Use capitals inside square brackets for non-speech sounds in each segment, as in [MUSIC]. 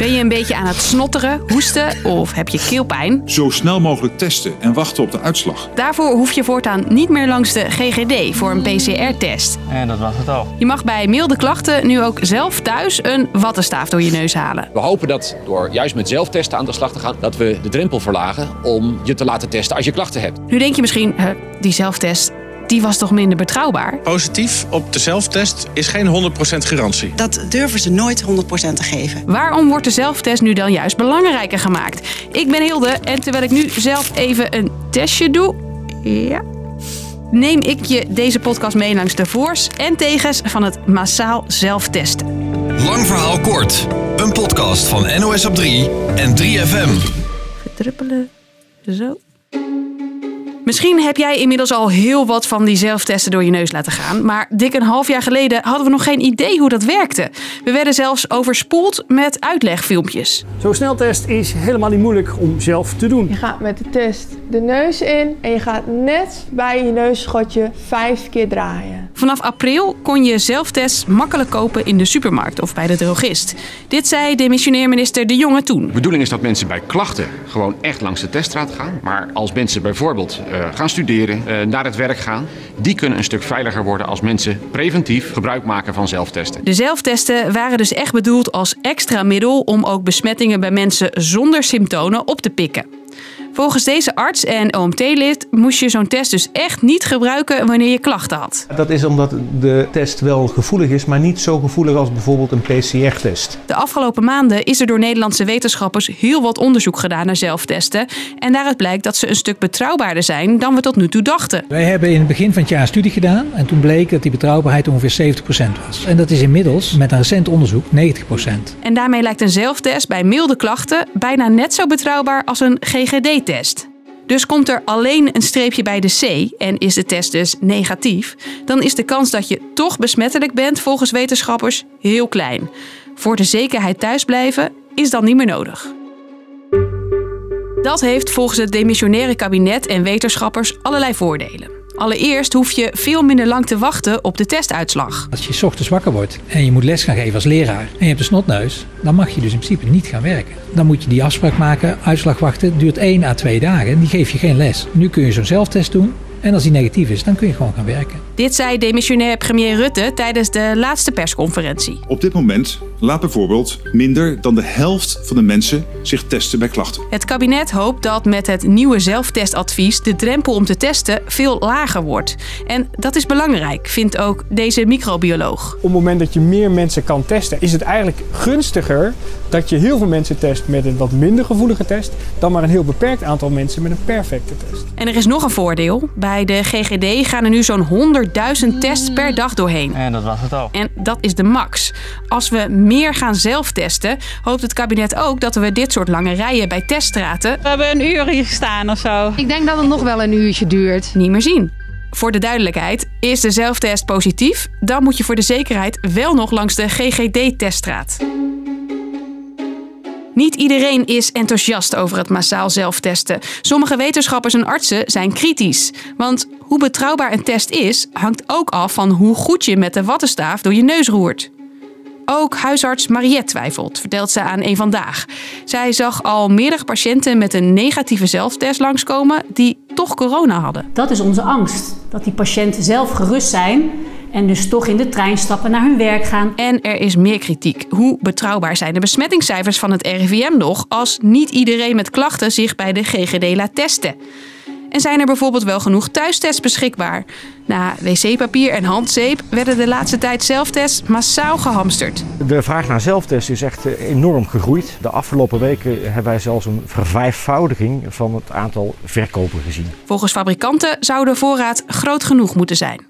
Ben je een beetje aan het snotteren, hoesten of heb je keelpijn? Zo snel mogelijk testen en wachten op de uitslag. Daarvoor hoef je voortaan niet meer langs de GGD voor een PCR-test. En dat was het al. Je mag bij milde klachten nu ook zelf thuis een wattenstaaf door je neus halen. We hopen dat door juist met zelftesten aan de slag te gaan, dat we de drempel verlagen om je te laten testen als je klachten hebt. Nu denk je misschien, huh, die zelftest, die was toch minder betrouwbaar? Positief op de zelftest is geen 100% garantie. Dat durven ze nooit 100% te geven. Waarom wordt de zelftest nu dan juist belangrijker gemaakt? Ik ben Hilde en terwijl ik nu zelf even een testje doe, ja, neem ik je deze podcast mee langs de voors en tegens van het massaal zelftesten. Lang verhaal kort. Een podcast van NOS op 3 en 3FM. Druppelen, zo. Misschien heb jij inmiddels al heel wat van die zelftesten door je neus laten gaan. Maar dik een half jaar geleden hadden we nog geen idee hoe dat werkte. We werden zelfs overspoeld met uitlegfilmpjes. Zo'n sneltest is helemaal niet moeilijk om zelf te doen. Je gaat met de test de neus in en je gaat net bij je neusschotje vijf keer draaien. Vanaf april kon je zelftests makkelijk kopen in de supermarkt of bij de drogist. Dit zei demissionair minister De Jonge toen. De bedoeling is dat mensen bij klachten gewoon echt langs de teststraat gaan. Maar als mensen bijvoorbeeld uh, gaan studeren, uh, naar het werk gaan, die kunnen een stuk veiliger worden als mensen preventief gebruik maken van zelftesten. De zelftesten waren dus echt bedoeld als extra middel om ook besmettingen bij mensen zonder symptomen op te pikken. Volgens deze arts en OMT-lid moest je zo'n test dus echt niet gebruiken wanneer je klachten had. Dat is omdat de test wel gevoelig is, maar niet zo gevoelig als bijvoorbeeld een PCR-test. De afgelopen maanden is er door Nederlandse wetenschappers heel wat onderzoek gedaan naar zelftesten. En daaruit blijkt dat ze een stuk betrouwbaarder zijn dan we tot nu toe dachten. Wij hebben in het begin van het jaar een studie gedaan en toen bleek dat die betrouwbaarheid ongeveer 70% was. En dat is inmiddels met een recent onderzoek 90%. En daarmee lijkt een zelftest bij milde klachten bijna net zo betrouwbaar als een GGD-test. Dus komt er alleen een streepje bij de C en is de test dus negatief, dan is de kans dat je toch besmettelijk bent volgens wetenschappers heel klein. Voor de zekerheid thuisblijven is dan niet meer nodig. Dat heeft volgens het demissionaire kabinet en wetenschappers allerlei voordelen. Allereerst hoef je veel minder lang te wachten op de testuitslag. Als je ochtends wakker wordt en je moet les gaan geven als leraar en je hebt een snotneus, dan mag je dus in principe niet gaan werken. Dan moet je die afspraak maken, uitslag wachten, duurt 1 à 2 dagen. Die geef je geen les. Nu kun je zo'n zelftest doen en als die negatief is, dan kun je gewoon gaan werken. Dit zei demissionair premier Rutte tijdens de laatste persconferentie. Op dit moment laat bijvoorbeeld minder dan de helft van de mensen zich testen bij klachten. Het kabinet hoopt dat met het nieuwe zelftestatvies de drempel om te testen veel lager wordt. En dat is belangrijk, vindt ook deze microbioloog. Op het moment dat je meer mensen kan testen, is het eigenlijk gunstiger dat je heel veel mensen test met een wat minder gevoelige test, dan maar een heel beperkt aantal mensen met een perfecte test. En er is nog een voordeel. Bij de GGD gaan er nu zo'n 100.000 tests per dag doorheen. En dat was het al. En dat is de max. Als we meer gaan zelftesten, hoopt het kabinet ook dat we dit soort lange rijen bij teststraten. We hebben een uur hier gestaan of zo. Ik denk dat het nog wel een uurtje duurt. Niet meer zien. Voor de duidelijkheid, is de zelftest positief, dan moet je voor de zekerheid wel nog langs de GGD-teststraat. Niet iedereen is enthousiast over het massaal zelftesten. Sommige wetenschappers en artsen zijn kritisch. Want hoe betrouwbaar een test is, hangt ook af van hoe goed je met de wattenstaaf door je neus roert. Ook huisarts Mariette twijfelt, vertelt ze aan een vandaag. Zij zag al meerdere patiënten met een negatieve zelftest langskomen die toch corona hadden. Dat is onze angst. Dat die patiënten zelf gerust zijn en dus toch in de trein stappen naar hun werk gaan. En er is meer kritiek. Hoe betrouwbaar zijn de besmettingscijfers van het RIVM nog als niet iedereen met klachten zich bij de GGD laat testen? En zijn er bijvoorbeeld wel genoeg thuistests beschikbaar? Na wc-papier en handzeep werden de laatste tijd zelftests massaal gehamsterd. De vraag naar zelftests is echt enorm gegroeid. De afgelopen weken hebben wij zelfs een vervijfvoudiging van het aantal verkopen gezien. Volgens fabrikanten zou de voorraad groot genoeg moeten zijn.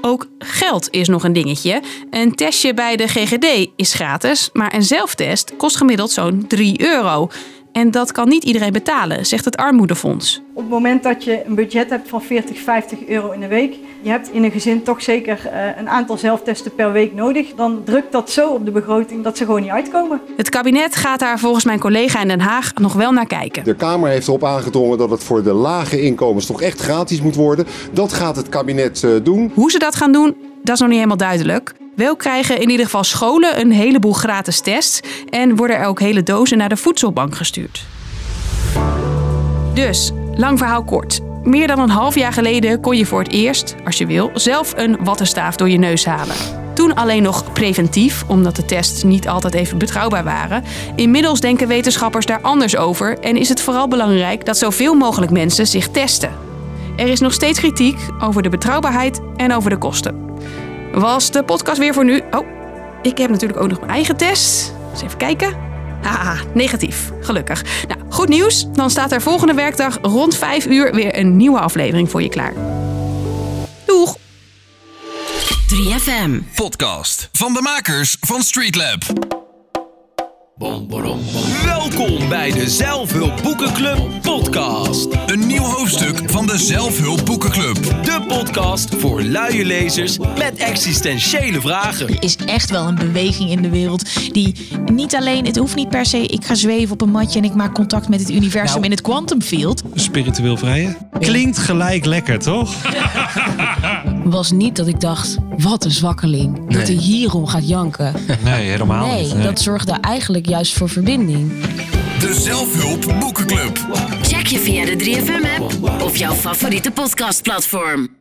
Ook geld is nog een dingetje. Een testje bij de GGD is gratis, maar een zelftest kost gemiddeld zo'n 3 euro. En dat kan niet iedereen betalen, zegt het Armoedefonds. Op het moment dat je een budget hebt van 40, 50 euro in de week, je hebt in een gezin toch zeker een aantal zelftesten per week nodig, dan drukt dat zo op de begroting dat ze gewoon niet uitkomen. Het kabinet gaat daar volgens mijn collega in Den Haag nog wel naar kijken. De Kamer heeft erop aangedrongen dat het voor de lage inkomens toch echt gratis moet worden. Dat gaat het kabinet doen. Hoe ze dat gaan doen, dat is nog niet helemaal duidelijk. Wel krijgen in ieder geval scholen een heleboel gratis tests en worden er ook hele dozen naar de voedselbank gestuurd. Dus, lang verhaal kort. Meer dan een half jaar geleden kon je voor het eerst, als je wil, zelf een wattenstaaf door je neus halen. Toen alleen nog preventief, omdat de tests niet altijd even betrouwbaar waren. Inmiddels denken wetenschappers daar anders over en is het vooral belangrijk dat zoveel mogelijk mensen zich testen. Er is nog steeds kritiek over de betrouwbaarheid en over de kosten. Was de podcast weer voor nu? Oh, ik heb natuurlijk ook nog mijn eigen test. Eens even kijken. Haha, negatief. Gelukkig. Nou, goed nieuws. Dan staat er volgende werkdag rond 5 uur weer een nieuwe aflevering voor je klaar. Doeg! 3FM podcast van de makers van Streetlab. Welkom bij de Zelfhulp Boekenclub podcast. Een nieuw hoofdstuk van de Zelfhulp Boekenclub. De podcast voor luie lezers met existentiële vragen. Er is echt wel een beweging in de wereld die niet alleen, het hoeft niet per se, ik ga zweven op een matje en ik maak contact met het universum Nou. in het quantum field. Spiritueel vrije. Klinkt gelijk lekker, toch? [LAUGHS] was niet dat ik dacht, wat een zwakkeling. Dat hij hierom gaat janken. [LAUGHS] Nee, helemaal nee, niet. Nee. dat zorgde eigenlijk juist voor verbinding. De Zelfhulp Boekenclub. Check je via de 3FM-app of jouw favoriete podcastplatform.